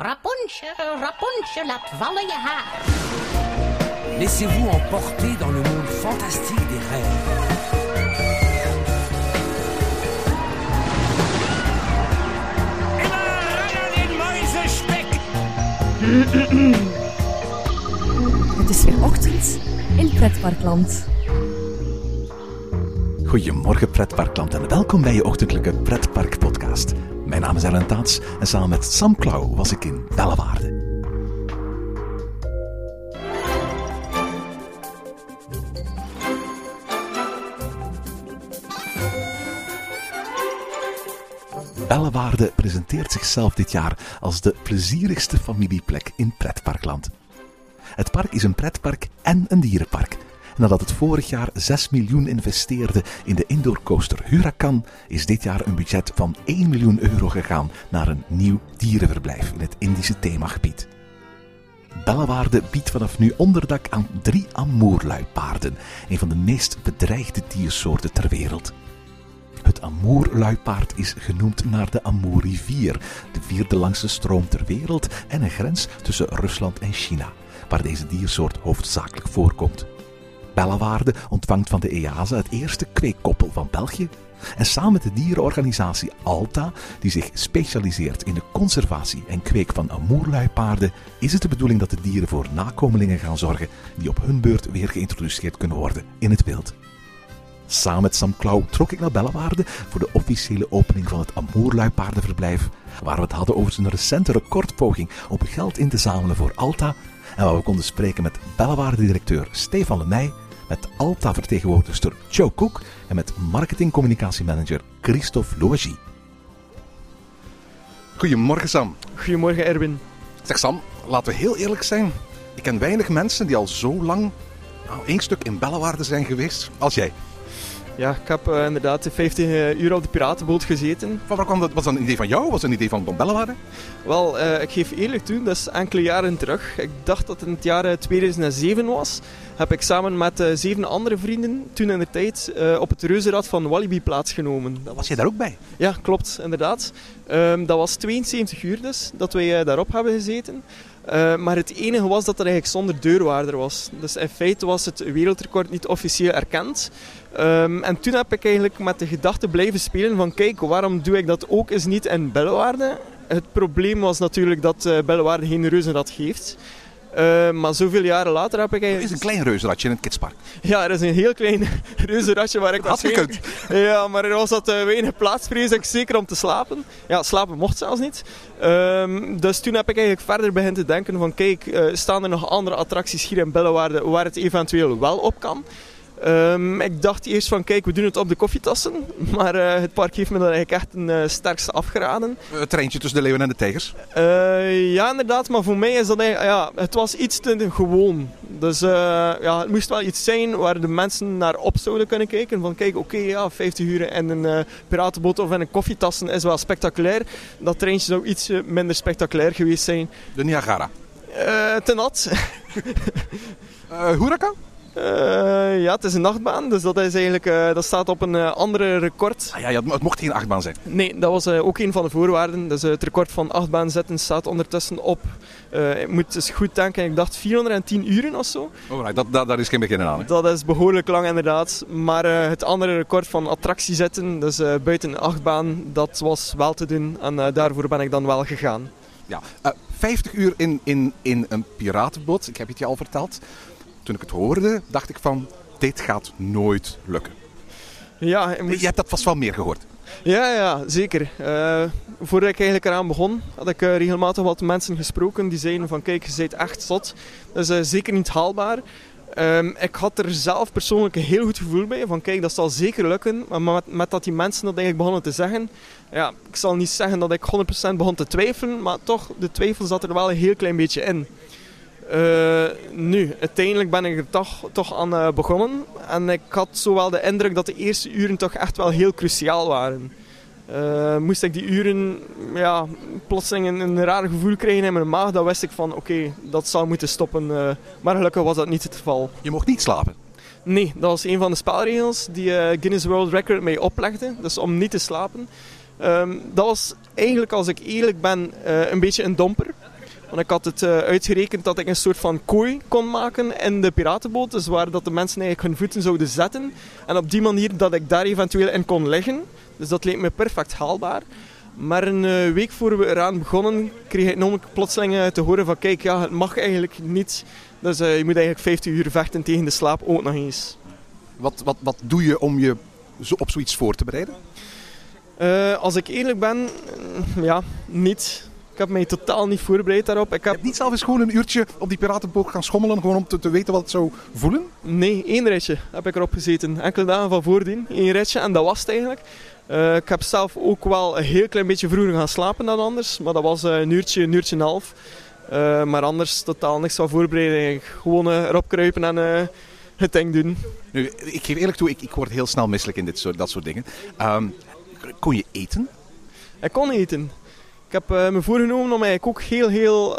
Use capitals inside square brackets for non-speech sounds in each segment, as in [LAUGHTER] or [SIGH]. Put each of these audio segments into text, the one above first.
Rapunzel, Rapunzel, laat vallen je haar. Laissez-vous emporter dans le monde fantastique des rêves. Het is weer ochtend in Pretparkland. Goedemorgen pretparkland en welkom bij je ochtendelijke pretparkpodcast. Mijn naam is Ellen Taats en samen met Sam Klauw was ik in Bellewaarde. Bellewaarde presenteert zichzelf dit jaar als de plezierigste familieplek in pretparkland. Het park is een pretpark en een dierenpark. Nadat het vorig jaar 6 miljoen investeerde in de indoorcoaster Huracan, is dit jaar een budget van 1 miljoen euro gegaan naar een nieuw dierenverblijf in het Indische themagebied. Bellewaarde biedt vanaf nu onderdak aan drie amoerluipaarden, een van de meest bedreigde diersoorten ter wereld. Het Amoerluipaard is genoemd naar de Amoerrivier, de vierde langste stroom ter wereld en een grens tussen Rusland en China, waar deze diersoort hoofdzakelijk voorkomt. Bellewaarde ontvangt van de EASA het eerste kweekkoppel van België. En samen met de dierenorganisatie ALTA, die zich specialiseert in de conservatie en kweek van amoerluipaarden, is het de bedoeling dat de dieren voor nakomelingen gaan zorgen die op hun beurt weer geïntroduceerd kunnen worden in het wild. Samen met Sam Klauw trok ik naar Bellewaarde voor de officiële opening van het Amoerluipaardenverblijf, waar we het hadden over zijn recente recordpoging om geld in te zamelen voor Alta en waar we konden spreken met Bellewaarde-directeur Stefan Lemay, met Alta-vertegenwoordigster Joe Cook en met marketingcommunicatiemanager Christophe Louagie. Goedemorgen Sam. Goedemorgen Erwin. Zeg Sam, laten we heel eerlijk zijn. Ik ken weinig mensen die al zo lang nou, één stuk in Bellewaarde zijn geweest als jij. Ja, ik heb uh, inderdaad 15 uur op de piratenboot gezeten. Van waar kwam dat? Was dat een idee van jou? Was dat een idee van Don Bellewaarde? Wel, uh, ik geef eerlijk toe, dat is enkele jaren terug. Ik dacht dat het in het jaar 2007 was. Heb ik samen met uh, zeven andere vrienden toen in de tijd op het reuzenrad van Walibi plaatsgenomen. Dat was jij daar ook bij? Ja, klopt, inderdaad. Um, dat was 72 uur dus, dat wij daarop hebben gezeten. Uh, maar het enige was dat er eigenlijk zonder deurwaarder was. Dus in feite was het wereldrecord niet officieel erkend. Um, en toen heb ik eigenlijk met de gedachte blijven spelen van kijk, waarom doe ik dat ook eens niet in Bellewaarde? Het probleem was natuurlijk dat uh, Bellewaarde geen reuzenrad geeft. Uh, maar zoveel jaren later heb ik eigenlijk... Er is een klein reuzenradje in het kidspark. Ja, er is een heel klein [LAUGHS] reuzenradje waar ik Had gekund. Ja, maar er was dat uh, weinig plaats, vrees ik, zeker om te slapen. Ja, slapen mocht zelfs niet. Um, dus toen heb ik eigenlijk verder beginnen te denken van kijk, uh, staan er nog andere attracties hier in Bellewaarde waar het eventueel wel op kan? Um, ik dacht eerst van kijk, we doen het op de koffietassen. [LAUGHS] Maar uh, het park heeft me dan eigenlijk echt een uh, sterkste afgeraden. Het treintje tussen de leeuwen en de tijgers? Uh, ja, inderdaad. Maar voor mij is dat eigenlijk, ja, het was iets te gewoon. Dus ja, het moest wel iets zijn waar de mensen naar op zouden kunnen kijken. Van kijk, oké, okay, ja, 50 uur in een piratenboot of in een koffietassen is wel spectaculair. Dat treintje zou iets minder spectaculair geweest zijn. De Niagara? te nat. [LAUGHS] Huracan? Uh, ja, het is een achtbaan, dus dat, is eigenlijk, uh, dat staat op een uh, andere record. Ah, ja, ja, het mocht geen achtbaan zijn. Nee, dat was ook een van de voorwaarden. Dus het record van achtbaan zetten staat ondertussen op, ik moet eens goed denken, ik dacht 410 uren of zo. Oh, right, dat, dat, daar is geen begin aan. Hè? Dat is behoorlijk lang inderdaad. Maar het andere record van attractie zetten, dus buiten een achtbaan, dat was wel te doen. En daarvoor ben ik dan wel gegaan. Ja, 50 uur in, in, in een piratenboot, ik heb het je al verteld toen ik het hoorde, dacht ik van, dit gaat nooit lukken. Ja, Je hebt dat vast wel meer gehoord. Ja, ja zeker. Uh, voordat ik eigenlijk eraan begon, had ik uh, regelmatig wat mensen gesproken die zeiden van kijk, je bent echt zot. Dat is uh, zeker niet haalbaar. Um, ik had er zelf persoonlijk een heel goed gevoel bij. Van kijk, dat zal zeker lukken. Maar met, met dat die mensen dat eigenlijk begonnen te zeggen. Ja, ik zal niet zeggen dat ik 100% begon te twijfelen. Maar toch, de twijfel zat er wel een heel klein beetje in. Uh, nu, uiteindelijk ben ik er toch, toch aan uh, begonnen. En ik had zowel de indruk dat de eerste uren toch echt wel heel cruciaal waren. Uh, moest ik die uren ja, plotseling een, een raar gevoel krijgen in mijn maag, dan wist ik van oké, okay, dat zou moeten stoppen. maar gelukkig was dat niet het geval. Je mocht niet slapen? Nee, dat was een van de spelregels die Guinness World Record mij oplegde. Dus om niet te slapen. Um, dat was eigenlijk, als ik eerlijk ben, een beetje een domper. Want ik had het uh, uitgerekend dat ik een soort van kooi kon maken in de piratenboot. Dus waar dat de mensen eigenlijk hun voeten zouden zetten. En op die manier dat ik daar eventueel in kon liggen. Dus dat leek me perfect haalbaar. Maar een uh, week voor we eraan begonnen, kreeg ik plotseling te horen van kijk, ja, het mag eigenlijk niet. Dus uh, je moet eigenlijk 50 uur vechten tegen de slaap ook nog eens. Wat, wat, wat doe je om je zo op zoiets voor te bereiden? Uh, als ik eerlijk ben, ja, niet. Ik heb mij totaal niet voorbereid daarop. Ik heb... Je hebt niet zelf eens gewoon een uurtje op die piratenboot gaan schommelen, gewoon om te, te, weten wat het zou voelen? Nee, één ritje heb ik erop gezeten. Enkele dagen van voordien, één ritje en dat was het eigenlijk. Uh, ik heb zelf ook wel een heel klein beetje vroeger gaan slapen dan anders, maar dat was een uurtje, een uurtje en een half. Uh, maar anders totaal niks van voorbereiding. Gewoon uh, erop kruipen en uh, het ding doen. Nu, ik geef eerlijk toe, ik, ik word heel snel misselijk in dit soort, dat soort dingen. Um, kon je eten? Ik kon eten. Ik heb me voorgenomen om eigenlijk ook heel, heel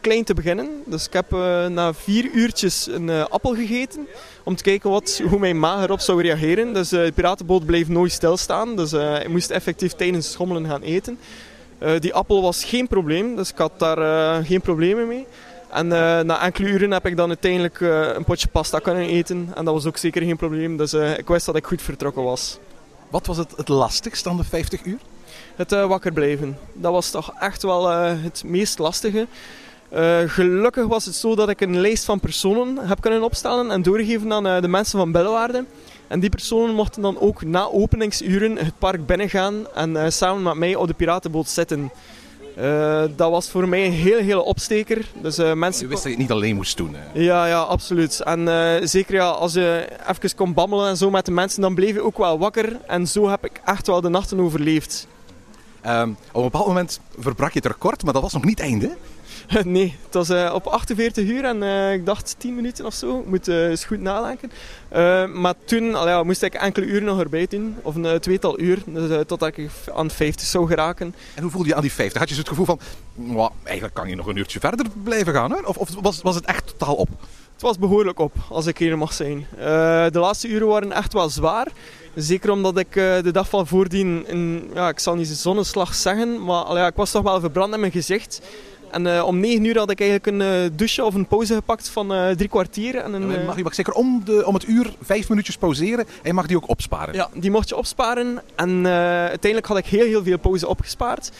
klein te beginnen. Dus ik heb na vier uurtjes een appel gegeten. Om te kijken wat, hoe mijn maag erop zou reageren. Dus de piratenboot bleef nooit stilstaan. Dus ik moest effectief tijdens het schommelen gaan eten. Die appel was geen probleem, dus ik had daar geen problemen mee. En na enkele uren heb ik dan uiteindelijk een potje pasta kunnen eten. En dat was ook zeker geen probleem, dus ik wist dat ik goed vertrokken was. Wat was het, het lastigst dan de 50 uur? Het wakker blijven. Dat was toch echt wel het meest lastige. gelukkig was het zo dat ik een lijst van personen heb kunnen opstellen en doorgeven aan de mensen van Bellewaarde. En die personen mochten dan ook na openingsuren het park binnengaan en uh, samen met mij op de piratenboot zitten. Uh, dat was voor mij een heel hele opsteker. Dus, uh, mensen je wist dat je het niet alleen moest doen. Hè? Ja, ja, absoluut. En zeker ja, als je even kon babbelen en zo met de mensen, dan bleef je ook wel wakker. En zo heb ik echt wel de nachten overleefd. Um, op een bepaald moment verbrak je het record, maar dat was nog niet het einde. [LAUGHS] nee, het was uh, op 48 uur en uh, ik dacht 10 minuten of zo. Ik moet uh, eens goed nadenken. maar toen ja, moest ik enkele uren nog erbij doen, of een tweetal uur, dus, totdat ik aan 50 zou geraken. En hoe voelde je aan die 50? Had je het gevoel van, eigenlijk kan je nog een uurtje verder blijven gaan? Hè? Of, of was, was het echt totaal op? Het was behoorlijk op, als ik hier mag zijn. de laatste uren waren echt wel zwaar. Zeker omdat ik de dag van voordien, een, ja, ik zal niet zonneslag zeggen, maar ik was toch wel verbrand in mijn gezicht. En uh, om 9 uur had ik eigenlijk een douche of een pauze gepakt van drie kwartier. En een, ja, mag, je mag zeker om, de, om het uur vijf minuutjes pauzeren en je mag die ook opsparen. Ja, die mocht je opsparen. En uiteindelijk had ik heel, heel veel pauze opgespaard.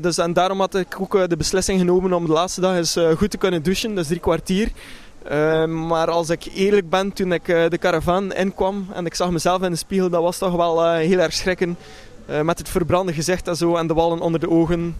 dus, en daarom had ik ook de beslissing genomen om de laatste dag eens goed te kunnen douchen. Dus drie kwartier. Maar als ik eerlijk ben, toen ik de caravan inkwam en ik zag mezelf in de spiegel, dat was toch wel heel erg schrikken. met het verbrande gezicht en zo en de wallen onder de ogen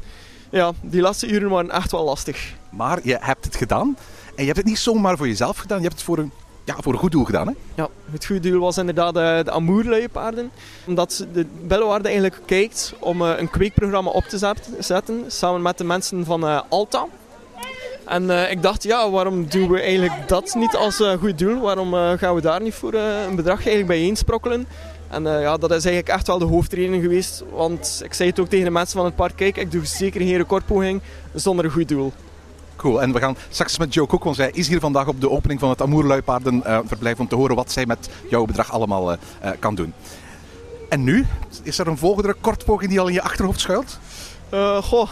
ja, die laatste uren waren echt wel lastig. Maar je hebt het gedaan. En je hebt het niet zomaar voor jezelf gedaan. Je hebt het voor een, ja, voor een goed doel gedaan. Hè? Ja, het goede doel was inderdaad de, de Amoerluipaarden. Omdat de Bellewaarde eigenlijk kijkt om een kweekprogramma op te zetten. Samen met de mensen van Alta. En uh, ik dacht, ja, waarom doen we eigenlijk dat niet als uh, goed doel? Waarom uh, gaan we daar niet voor een bedrag eigenlijk bijeen sprokkelen? En uh, ja, dat is eigenlijk echt wel de hoofdreden geweest. Want ik zei het ook tegen de mensen van het park. Kijk, ik doe zeker geen recordpoging zonder een goed doel. Cool. En we gaan straks met Joe Cook, want zij is hier vandaag op de opening van het Amoerluipaardenverblijf uh, om te horen wat zij met jouw bedrag allemaal uh, kan doen. En nu? Is er een volgende recordpoging die al in je achterhoofd schuilt? goh,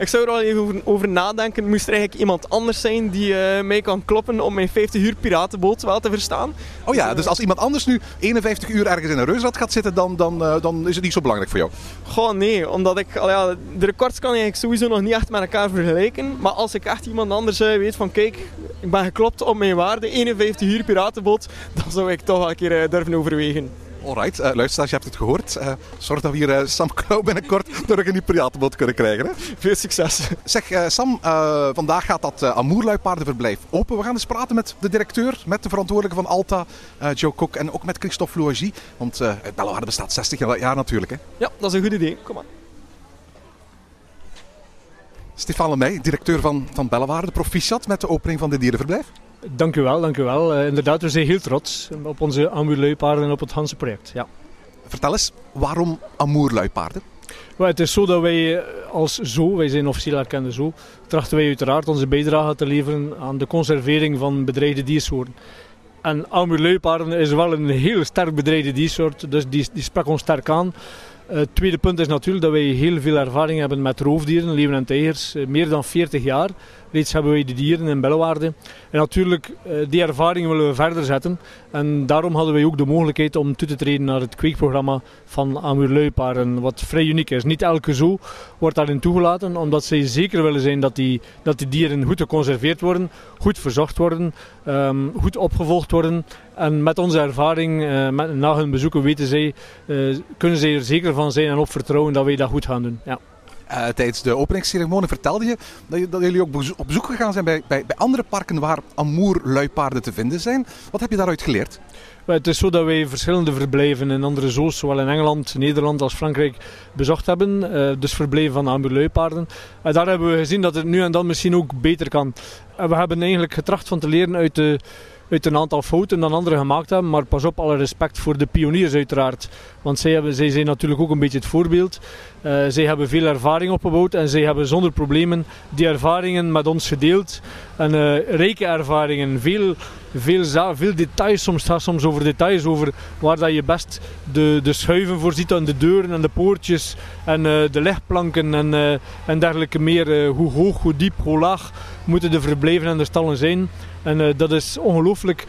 ik zou er wel even over, over nadenken. Moest er eigenlijk iemand anders zijn die uh, mij kan kloppen om mijn 50 uur piratenboot wel te verstaan. Oh ja, dus als iemand anders nu 51 uur ergens in een reusrad gaat zitten, dan, dan, uh, dan is het niet zo belangrijk voor jou? Goh, nee. Omdat ik, al ja, de records kan ik sowieso nog niet echt met elkaar vergelijken. Maar als ik echt iemand anders uh, weet van, kijk, ik ben geklopt op mijn waarde, 51 uur piratenboot, dan zou ik toch wel een keer durven overwegen. Alright, uh, luisteraars, je hebt het gehoord. Uh, zorg dat we hier uh, Sam [LAUGHS] Klauw binnenkort terug in die piratenboot kunnen krijgen. Hè? Veel succes. Zeg, Sam, vandaag gaat dat Amoerluipaardenverblijf open. We gaan eens praten met de directeur, met de verantwoordelijke van Alta, Joe Kok en ook met Christophe Louagie. Want het Bellewaarde bestaat 60 jaar natuurlijk. Hè? Ja, dat is een goed idee. Kom maar. Stefan Lemey, directeur van, van Bellewaarde. Proficiat met de opening van dit dierenverblijf. Dank u wel, dank u wel. Uh, inderdaad, we zijn heel trots op onze Amoerluipaarden en op het Hanse-project. Ja. Vertel eens, waarom Amoerluipaarden? Well, het is zo dat wij eh, als zo, wij zijn officieel erkende zo, trachten wij uiteraard onze bijdrage te leveren aan de conservering van bedreigde diersoorten. En Amoerluipaarden is wel een heel sterk bedreigde diersoort, dus die, die sprak ons sterk aan. Het tweede punt is natuurlijk dat wij heel veel ervaring hebben met roofdieren, leeuwen en tijgers. Eh, meer dan 40 jaar reeds hebben wij de dieren in Bellewaarde. En natuurlijk, eh, die ervaring willen we verder zetten. En daarom hadden wij ook de mogelijkheid om toe te treden naar het kweekprogramma van Amuurluipaarden, wat vrij uniek is. Niet elke zoo wordt daarin toegelaten, omdat zij zeker willen zijn dat die, dat die dieren goed geconserveerd worden, goed verzorgd worden, ehm, goed opgevolgd worden. En met onze ervaring, uh, met, na hun bezoeken, weten zij, uh, kunnen zij er zeker van zijn en op vertrouwen dat wij dat goed gaan doen. Ja. Uh, tijdens de openingsceremonie vertelde je dat, je dat, jullie ook op bezoek gegaan zijn bij, bij, bij andere parken waar amoerluipaarden te vinden zijn. Wat heb je daaruit geleerd? Het is zo dat wij verschillende verblijven in andere zoos, zowel in Engeland, Nederland als Frankrijk, bezocht hebben. Dus verblijven van amoerluipaarden. En daar hebben we gezien dat het nu en dan misschien ook beter kan. En we hebben eigenlijk getracht van te leren uit de uit een aantal fouten dan anderen gemaakt hebben. Maar pas op, alle respect voor de pioniers uiteraard. Want zij, hebben, zij zijn natuurlijk ook een beetje het voorbeeld. Uh, zij hebben veel ervaring opgebouwd en zij hebben zonder problemen die ervaringen met ons gedeeld. En uh, rijke ervaringen, veel, veel, veel details, soms gaat soms over details, over waar dat je best de, de schuiven voor ziet aan de deuren en de poortjes en uh, de legplanken en, en dergelijke meer. hoe hoog, hoe diep, hoe laag moeten de verblijven en de stallen zijn. En dat is ongelooflijk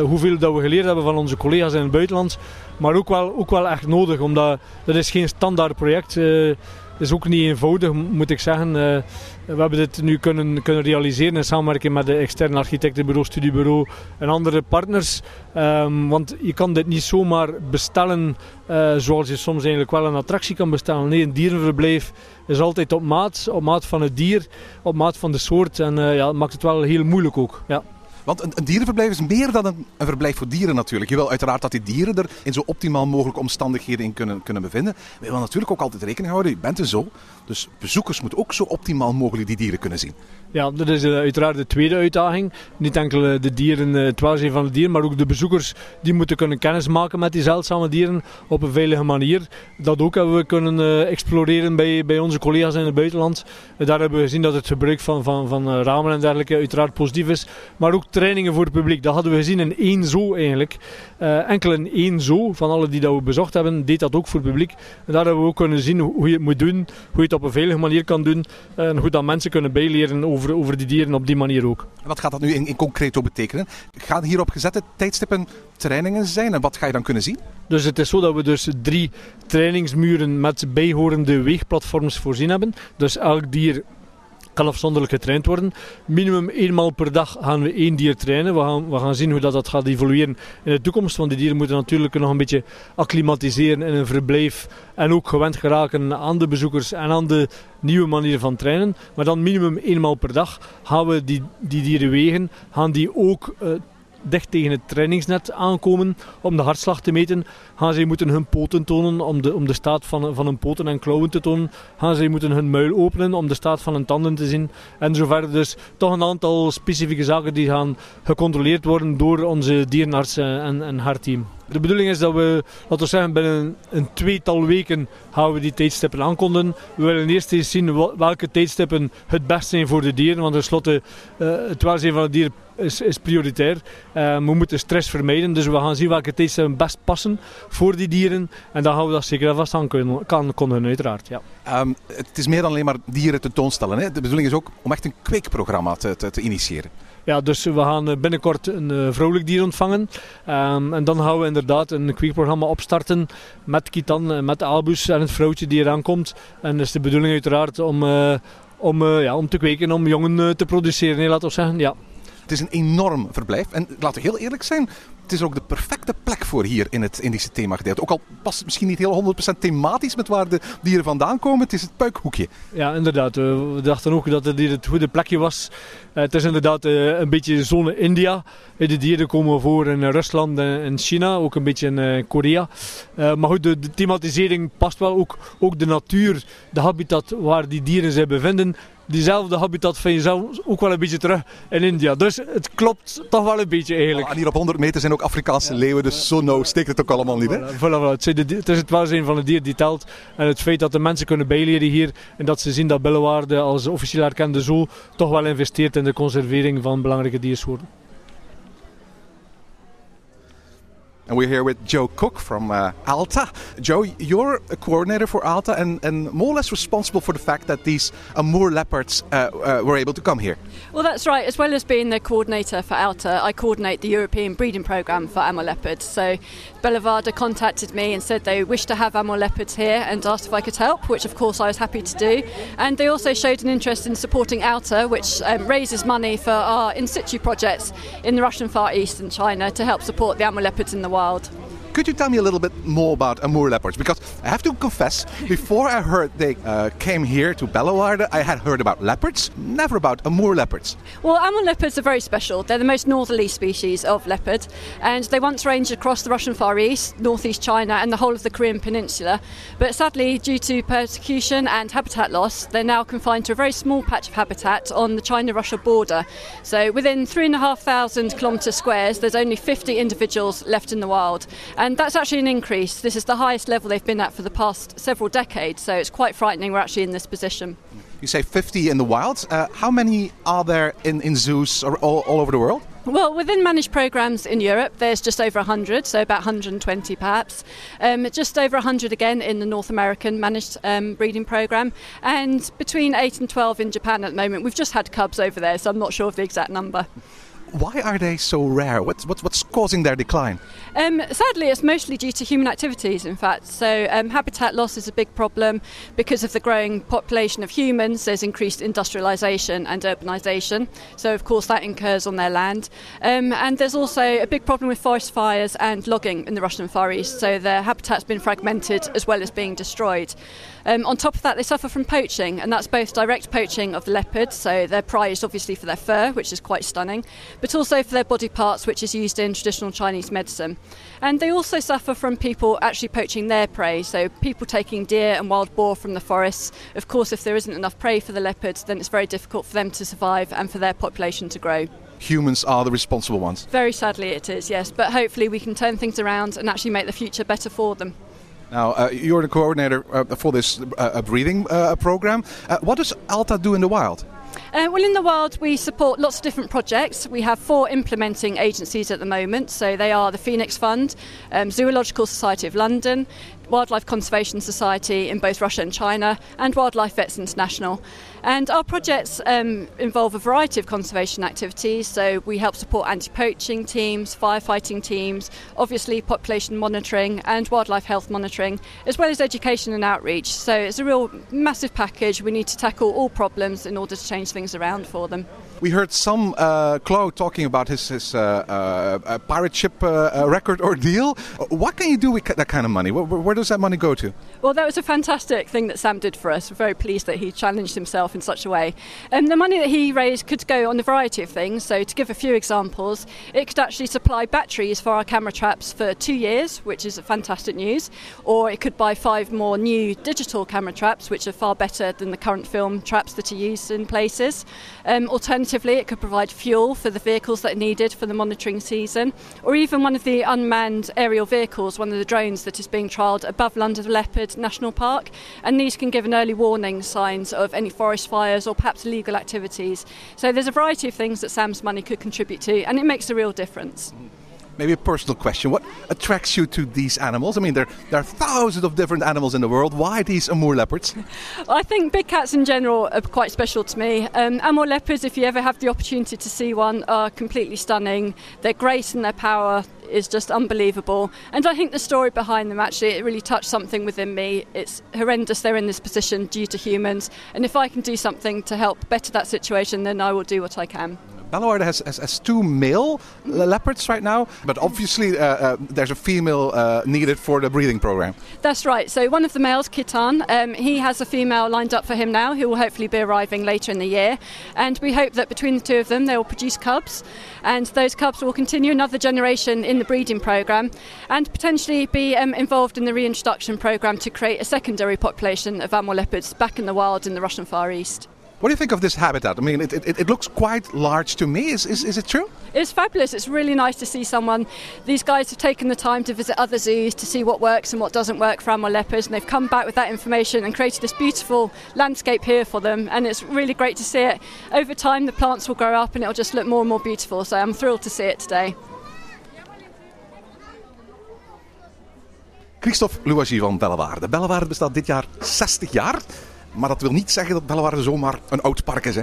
hoeveel dat we geleerd hebben van onze collega's in het buitenland. Maar ook wel, ook wel echt nodig, omdat dat is geen standaard project is. Is ook niet eenvoudig, moet ik zeggen. Uh, we hebben dit nu kunnen, kunnen realiseren in samenwerking met de externe architectenbureau, studiebureau en andere partners. Um, want je kan dit niet zomaar bestellen uh, zoals je soms eigenlijk wel een attractie kan bestellen. Nee, een dierenverblijf is altijd op maat, op maat van het dier, op maat van de soort. En uh, ja, dat maakt het wel heel moeilijk ook. Ja. Want een, een, dierenverblijf is meer dan een, een, verblijf voor dieren natuurlijk. Je wil uiteraard dat die dieren er in zo optimaal mogelijke omstandigheden in kunnen, kunnen bevinden. Maar je wil natuurlijk ook altijd rekening houden, je bent een zo. Dus bezoekers moeten ook zo optimaal mogelijk die dieren kunnen zien. Ja, dat is uh, uiteraard de tweede uitdaging. Niet enkel uh, de dieren, uh, het welzijn van de dieren, maar ook de bezoekers die moeten kunnen kennismaken met die zeldzame dieren op een veilige manier. Dat ook hebben we kunnen exploreren bij, bij onze collega's in het buitenland. daar hebben we gezien dat het gebruik van, van, van ramen en dergelijke uiteraard positief is. Maar ook trainingen voor het publiek. Dat hadden we gezien in één zoo eigenlijk. enkel in één zoo, van alle die dat we bezocht hebben, deed dat ook voor het publiek. En daar hebben we ook kunnen zien hoe je het moet doen, hoe je het op een veilige manier kan doen en hoe dat mensen kunnen bijleren over over, over die dieren op die manier ook. Wat gaat dat nu in, in concreto betekenen? Gaan hier op gezette tijdstippen trainingen zijn en wat ga je dan kunnen zien? Dus het is zo dat we dus drie trainingsmuren met bijhorende weegplatforms voorzien hebben. Dus elk dier kan afzonderlijk getraind worden. Minimum eenmaal per dag gaan we één dier trainen. We gaan, we gaan zien hoe dat, dat gaat evolueren in de toekomst. Want die dieren moeten natuurlijk nog een beetje acclimatiseren in een verblijf. En ook gewend geraken aan de bezoekers en aan de nieuwe manier van trainen. Maar dan minimum eenmaal per dag gaan we die, die dieren wegen. Gaan die ook uh, dicht tegen het trainingsnet aankomen om de hartslag te meten. Gaan moeten hun poten tonen om de, om de staat van, van hun poten en klauwen te tonen. Gaan moeten hun muil openen om de staat van hun tanden te zien. En zo verder. Dus toch een aantal specifieke zaken die gaan gecontroleerd worden door onze dierenarts en, en haar team. De bedoeling is dat we, laten we zeggen, binnen een tweetal weken gaan we die tijdstippen aankondigen. We willen eerst eens zien welke tijdstippen het best zijn voor de dieren. Want tenslotte, uh, het welzijn van het dier is, is prioritair. Uh, we moeten stress vermijden, dus we gaan zien welke tijdstippen best passen voor die dieren. En dan gaan we dat zeker vast aan kunnen, kan kondigen, uiteraard. Ja. Um, het is meer dan alleen maar dieren tentoonstellen. Hè? De bedoeling is ook om echt een kweekprogramma te, te, te initiëren. Ja, dus we gaan binnenkort een uh, vrolijk dier ontvangen. Um, en dan gaan we inderdaad een kweekprogramma opstarten met Kitan, met Albus en het vrouwtje die eraan komt. En dat is de bedoeling uiteraard om, uh, om, uh, ja, om te kweken, om jongen te produceren, nee, laten we zeggen. Ja. Het is een enorm verblijf. En laten we heel eerlijk zijn, het is ook de perfecte plek voor hier in het Indische themagedeelte. Ook al past het misschien niet heel 100% thematisch met waar de dieren vandaan komen. Het is het puikhoekje. Ja, inderdaad. We dachten ook dat het hier het goede plekje was. Het is inderdaad een beetje zone India. De dieren komen voor in Rusland en China, ook een beetje in Korea. Maar goed, de thematisering past wel. Ook, ook de natuur, de habitat waar die dieren zich bevinden diezelfde habitat vind je zelf ook wel een beetje terug in India. Dus het klopt toch wel een beetje eigenlijk. En hier op 100 meter zijn ook Afrikaanse ja. leeuwen, dus zo nauw steekt het ook allemaal niet. Hè? Voilà, voilà. Het, is het is het welzijn van het dier die telt. En het feit dat de mensen kunnen bijleren hier en dat ze zien dat Bellewaarde als officieel erkende zoo toch wel investeert in de conservering van belangrijke diersoorten. And we're here with Joe Cook from uh, Alta. Joe, you're a coordinator for Alta and, and more or less responsible for the fact that these Amur leopards uh, uh, were able to come here. Well, that's right. As well as being the coordinator for Alta, I coordinate the European breeding programme for Amur leopards. So Bellavada contacted me and said they wished to have Amur leopards here and asked if I could help, which of course I was happy to do. And they also showed an interest in supporting Alta, which um, raises money for our in situ projects in the Russian Far East and China to help support the Amur leopards in the wild. Could you tell me a little bit more about Amur leopards? Because I have to confess, [LAUGHS] before I heard they uh, came here to Bellewaerde, I had heard about leopards, never about Amur leopards. Well, Amur leopards are very special. They're the most northerly species of leopard, and they once ranged across the Russian Far East, northeast China, and the whole of the Korean Peninsula. But sadly, due to persecution and habitat loss, they're now confined to a very small patch of habitat on the China-Russia border. So within three and a half thousand kilometre squares, there's only 50 individuals left in the wild. And that's actually an increase. This is the highest level they've been at for the past several decades, so it's quite frightening we're actually in this position. You say 50 in the wild. Uh, how many are there in, in zoos or all, all over the world? Well, within managed programs in Europe, there's just over 100, so about 120 perhaps. Um, just over 100 again in the North American managed um, breeding program, and between 8 and 12 in Japan at the moment. We've just had cubs over there, so I'm not sure of the exact number. Why are they so rare? What's, what's, what's causing their decline? Um, sadly, it's mostly due to human activities, in fact. So, um, habitat loss is a big problem because of the growing population of humans. There's increased industrialisation and urbanisation. So, of course, that incurs on their land. Um, and there's also a big problem with forest fires and logging in the Russian Far East. So, their habitat's been fragmented as well as being destroyed. Um, on top of that, they suffer from poaching, and that's both direct poaching of the leopard, so they're prized obviously for their fur, which is quite stunning, but also for their body parts, which is used in traditional Chinese medicine. And they also suffer from people actually poaching their prey, so people taking deer and wild boar from the forests. Of course, if there isn't enough prey for the leopards, then it's very difficult for them to survive and for their population to grow. Humans are the responsible ones. Very sadly, it is, yes, but hopefully we can turn things around and actually make the future better for them. Now, uh, you're the coordinator uh, for this uh, breeding uh, program. Uh, what does Alta do in the wild? Uh, well, in the wild, we support lots of different projects. We have four implementing agencies at the moment. So they are the Phoenix Fund, um, Zoological Society of London, Wildlife Conservation Society in both Russia and China, and Wildlife Vets International. And our projects um, involve a variety of conservation activities. So we help support anti poaching teams, firefighting teams, obviously population monitoring and wildlife health monitoring, as well as education and outreach. So it's a real massive package. We need to tackle all problems in order to change things around for them. We heard some uh, Claude talking about his, his uh, uh, pirate ship uh, record ordeal. What can you do with that kind of money? Where, where, does that money go to? Well, that was a fantastic thing that Sam did for us. We're very pleased that he challenged himself in such a way. And um, the money that he raised could go on a variety of things. So, to give a few examples, it could actually supply batteries for our camera traps for two years, which is fantastic news. Or it could buy five more new digital camera traps, which are far better than the current film traps that are used in places. Um, alternatively, it could provide fuel for the vehicles that are needed for the monitoring season, or even one of the unmanned aerial vehicles, one of the drones that is being trialled above London Leopard National Park. And these can give an early warning signs of any forest fires or perhaps illegal activities. So there's a variety of things that Sam's money could contribute to, and it makes a real difference. Maybe a personal question. What attracts you to these animals? I mean, there, there are thousands of different animals in the world. Why these Amur leopards? [LAUGHS] I think big cats in general are quite special to me. Um, Amur leopards, if you ever have the opportunity to see one, are completely stunning. Their grace and their power is just unbelievable. And I think the story behind them actually it really touched something within me. It's horrendous they're in this position due to humans, and if I can do something to help better that situation, then I will do what I can. Bellewaerde has, has, has, two male leopards right now, but obviously uh, uh, there's a female uh, needed for the breeding program. That's right. So one of the males, Kitan, um, he has a female lined up for him now, who will hopefully be arriving later in the year. And we hope that between the two of them, they will produce cubs, and those cubs will continue another generation in the breeding program, and potentially be um, involved in the reintroduction program to create a secondary population of Amur leopards back in the wild in the Russian Far East. What do you think of this habitat? I mean, it, it, it looks quite large to me. Is, is, is it true? It's fabulous. It's really nice to see someone. These guys have taken the time to visit other zoos to see what works and what doesn't work for Amur leopards, and they've come back with that information and created this beautiful landscape here for them. And it's really great to see it. Over time, the plants will grow up and it'll just look more and more beautiful. So I'm thrilled to see it today. Christophe Louagie van Bellewaarde. Bellewaarde bestaat dit jaar 60 jaar. Maar dat wil niet zeggen dat Bellewaarde zomaar een oud park is. Hè?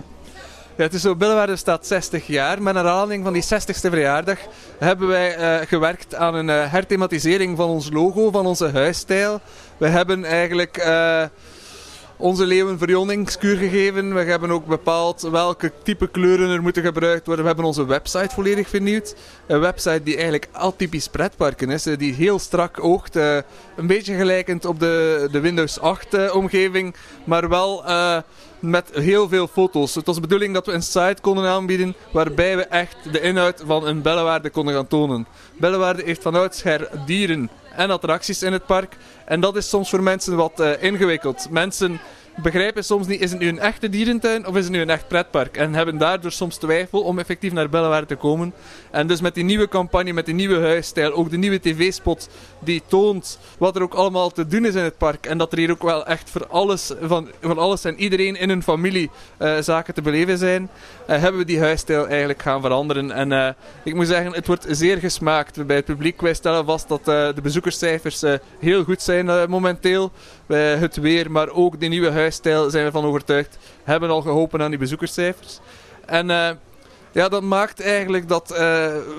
Ja, het is zo, staat 60 jaar. Met een herhaling van die 60ste verjaardag hebben wij uh, gewerkt aan een uh, herthematisering van ons logo, van onze huisstijl. We hebben eigenlijk... Uh, onze leeuwenverjonningskuur gegeven. We hebben ook bepaald welke type kleuren er moeten gebruikt worden. We hebben onze website volledig vernieuwd. Een website die eigenlijk atypisch pretparken is. Die heel strak oogt. Een beetje gelijkend op de, de Windows 8 omgeving. Maar wel met heel veel foto's. Het was de bedoeling dat we een site konden aanbieden waarbij we echt de inhoud van een Bellewaarde konden gaan tonen. Bellewaarde heeft van oudsher dieren en attracties in het park. En dat is soms voor mensen wat uh, ingewikkeld. Mensen begrijpen soms niet, is het nu een echte dierentuin of is het nu een echt pretpark? En hebben daardoor soms twijfel om effectief naar Bellewaarde te komen. En dus met die nieuwe campagne, met die nieuwe huisstijl, ook de nieuwe tv-spot die toont wat er ook allemaal te doen is in het park. En dat er hier ook wel echt voor alles, van, van alles en iedereen in een familie uh, zaken te beleven zijn, uh, hebben we die huisstijl eigenlijk gaan veranderen. En uh, ik moet zeggen, het wordt zeer gesmaakt bij het publiek. Wij stellen vast dat de bezoekerscijfers heel goed zijn momenteel. Het weer, maar ook die nieuwe huisstijl zijn we van overtuigd, hebben al geholpen aan die bezoekerscijfers. En ja, dat maakt eigenlijk dat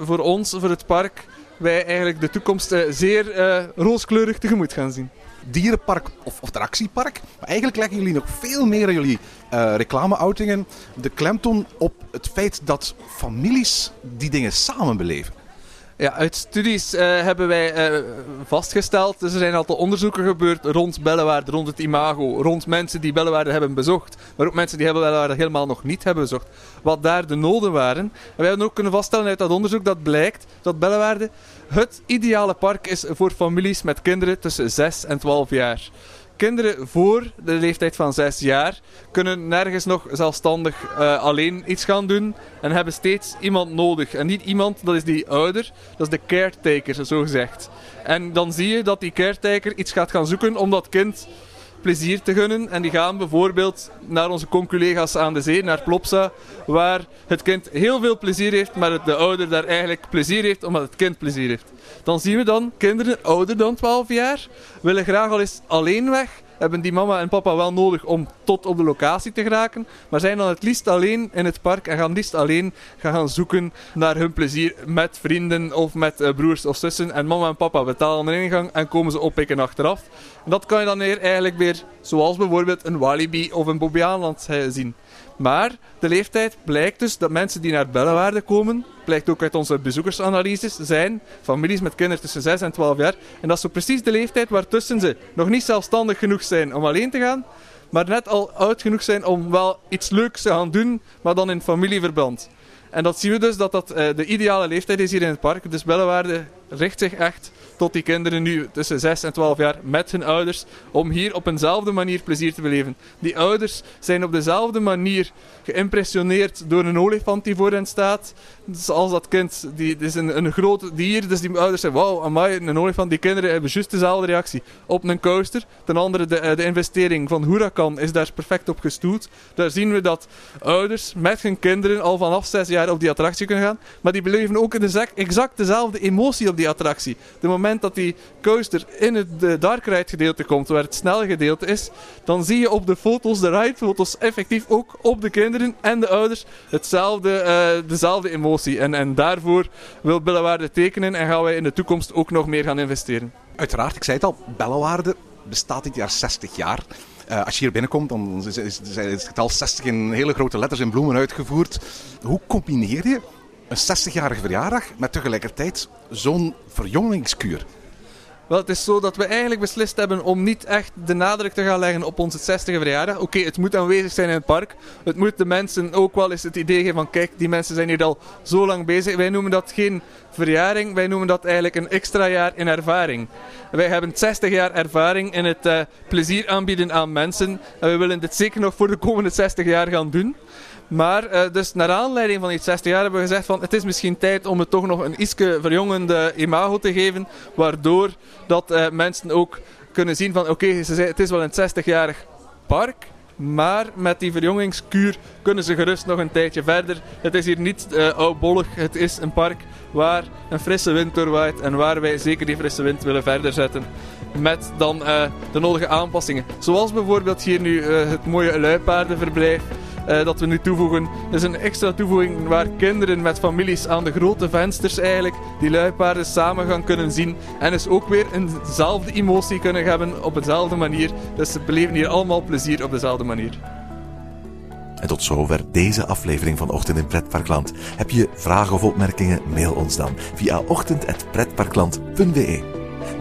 voor ons, voor het park, wij eigenlijk de toekomst zeer uh, rooskleurig tegemoet gaan zien. Dierenpark of, of attractiepark. Maar eigenlijk leggen jullie nog veel meer in jullie uh, reclameoutingen de klemtoon op het feit dat families die dingen samen beleven. Ja, uit studies uh, hebben wij uh, vastgesteld, dus er zijn aantal onderzoeken gebeurd rond Bellewaarde, rond het imago, rond mensen die Bellewaarde hebben bezocht, maar ook mensen die Bellewaarde helemaal nog niet hebben bezocht, wat daar de noden waren. En wij hebben ook kunnen vaststellen uit dat onderzoek dat blijkt dat Bellewaarde het ideale park is voor families met kinderen tussen 6 en 12 jaar kinderen voor de leeftijd van 6 jaar kunnen nergens nog zelfstandig uh, alleen iets gaan doen en hebben steeds iemand nodig. En niet iemand, dat is die ouder, dat is de caretaker, zo gezegd. En dan zie je dat die caretaker iets gaat gaan zoeken om dat kind plezier te gunnen. En die gaan bijvoorbeeld naar onze conculega's aan de zee, naar Plopsa, waar het kind heel veel plezier heeft, maar de ouder daar eigenlijk plezier heeft omdat het kind plezier heeft. Dan zien we dan kinderen ouder dan 12 jaar willen graag al eens alleen weg hebben die mama en papa wel nodig om tot op de locatie te geraken. Maar zijn dan het liefst alleen in het park en gaan liefst alleen gaan zoeken naar hun plezier met vrienden of met uh, broers of zussen. En mama en papa betalen de ingang en komen ze oppikken achteraf. En dat kan je dan weer eigenlijk weer zoals bijvoorbeeld een Walibi of een Bobbejaanland uh, zien. Maar de leeftijd blijkt dus dat mensen die naar Bellewaarde komen, blijkt ook uit onze bezoekersanalyses, zijn families met kinderen tussen 6 en 12 jaar. En dat is zo precies de leeftijd waartussen ze nog niet zelfstandig genoeg zijn om alleen te gaan, maar net al oud genoeg zijn om wel iets leuks te gaan doen, maar dan in familieverband. En dat zien we dus dat dat uh, de ideale leeftijd is hier in het park. Dus Bellewaarde richt zich echt tot die kinderen nu tussen 6 en 12 jaar met hun ouders om hier op eenzelfde manier plezier te beleven. Die ouders zijn op dezelfde manier geïmpressioneerd door een olifant die voor hen staat. Dus als dat kind, die is een, een groot dier, dus die ouders zeggen, wauw, amai, een olifant. Die kinderen hebben juist dezelfde reactie op een coaster. Ten andere, de, eh, de investering van Huracan is daar perfect op gestoeld. Daar zien we dat ouders met hun kinderen al vanaf 6 jaar op die attractie kunnen gaan. Maar die beleven ook de, exact dezelfde emotie op die attractie. De moment dat die coaster in het de dark gedeelte komt, waar het snelle gedeelte is, dan zie je op de foto's, de ride foto's, effectief ook op de kinderen en de ouders hetzelfde, uh, dezelfde emotie. En, en daarvoor wil Bellewaarde tekenen en gaan wij in de toekomst ook nog meer gaan investeren. Uiteraard, ik zei het al, Bellewaarde bestaat dit jaar 60 jaar. Uh, als je hier binnenkomt, dan is, is, het getal 60 in hele grote letters in bloemen uitgevoerd. Hoe combineer je een 60-jarige verjaardag met tegelijkertijd zo'n verjongingskuur? Wel, het is zo dat we eigenlijk beslist hebben om niet echt de nadruk te gaan leggen op onze 60e verjaardag. Oké, het moet aanwezig zijn in het park. Het moet de mensen ook wel eens het idee geven van kijk, die mensen zijn hier al zo lang bezig. Wij noemen dat geen verjaring, wij noemen dat eigenlijk een extra jaar in ervaring. Wij hebben 60 jaar ervaring in het uh, plezier aanbieden aan mensen. En we willen dit zeker nog voor de komende 60 jaar gaan doen. Maar uh, dus naar aanleiding van die 60 jaar hebben we gezegd van het is misschien tijd om het toch nog een ietske verjongende imago te geven. Waardoor dat uh, mensen ook kunnen zien van oké, okay, het is wel een 60-jarig park. Maar met die verjongingskuur kunnen ze gerust nog een tijdje verder. Het is hier niet uh, oudbollig, het is een park waar een frisse wind doorwaait en waar wij zeker die frisse wind willen verder zetten. Met dan de nodige aanpassingen. Zoals bijvoorbeeld hier nu het mooie luipaardenverblijf. Uh, dat we nu toevoegen. Dat is een extra toevoeging waar kinderen met families aan de grote vensters eigenlijk die luipaarden samen gaan kunnen zien. En dus ook weer eenzelfde emotie kunnen hebben op dezelfde manier. Dus ze beleven hier allemaal plezier op dezelfde manier. En tot zover deze aflevering van Ochtend in Pretparkland. Heb je vragen of opmerkingen? Mail ons dan via ochtend.pretparkland.be.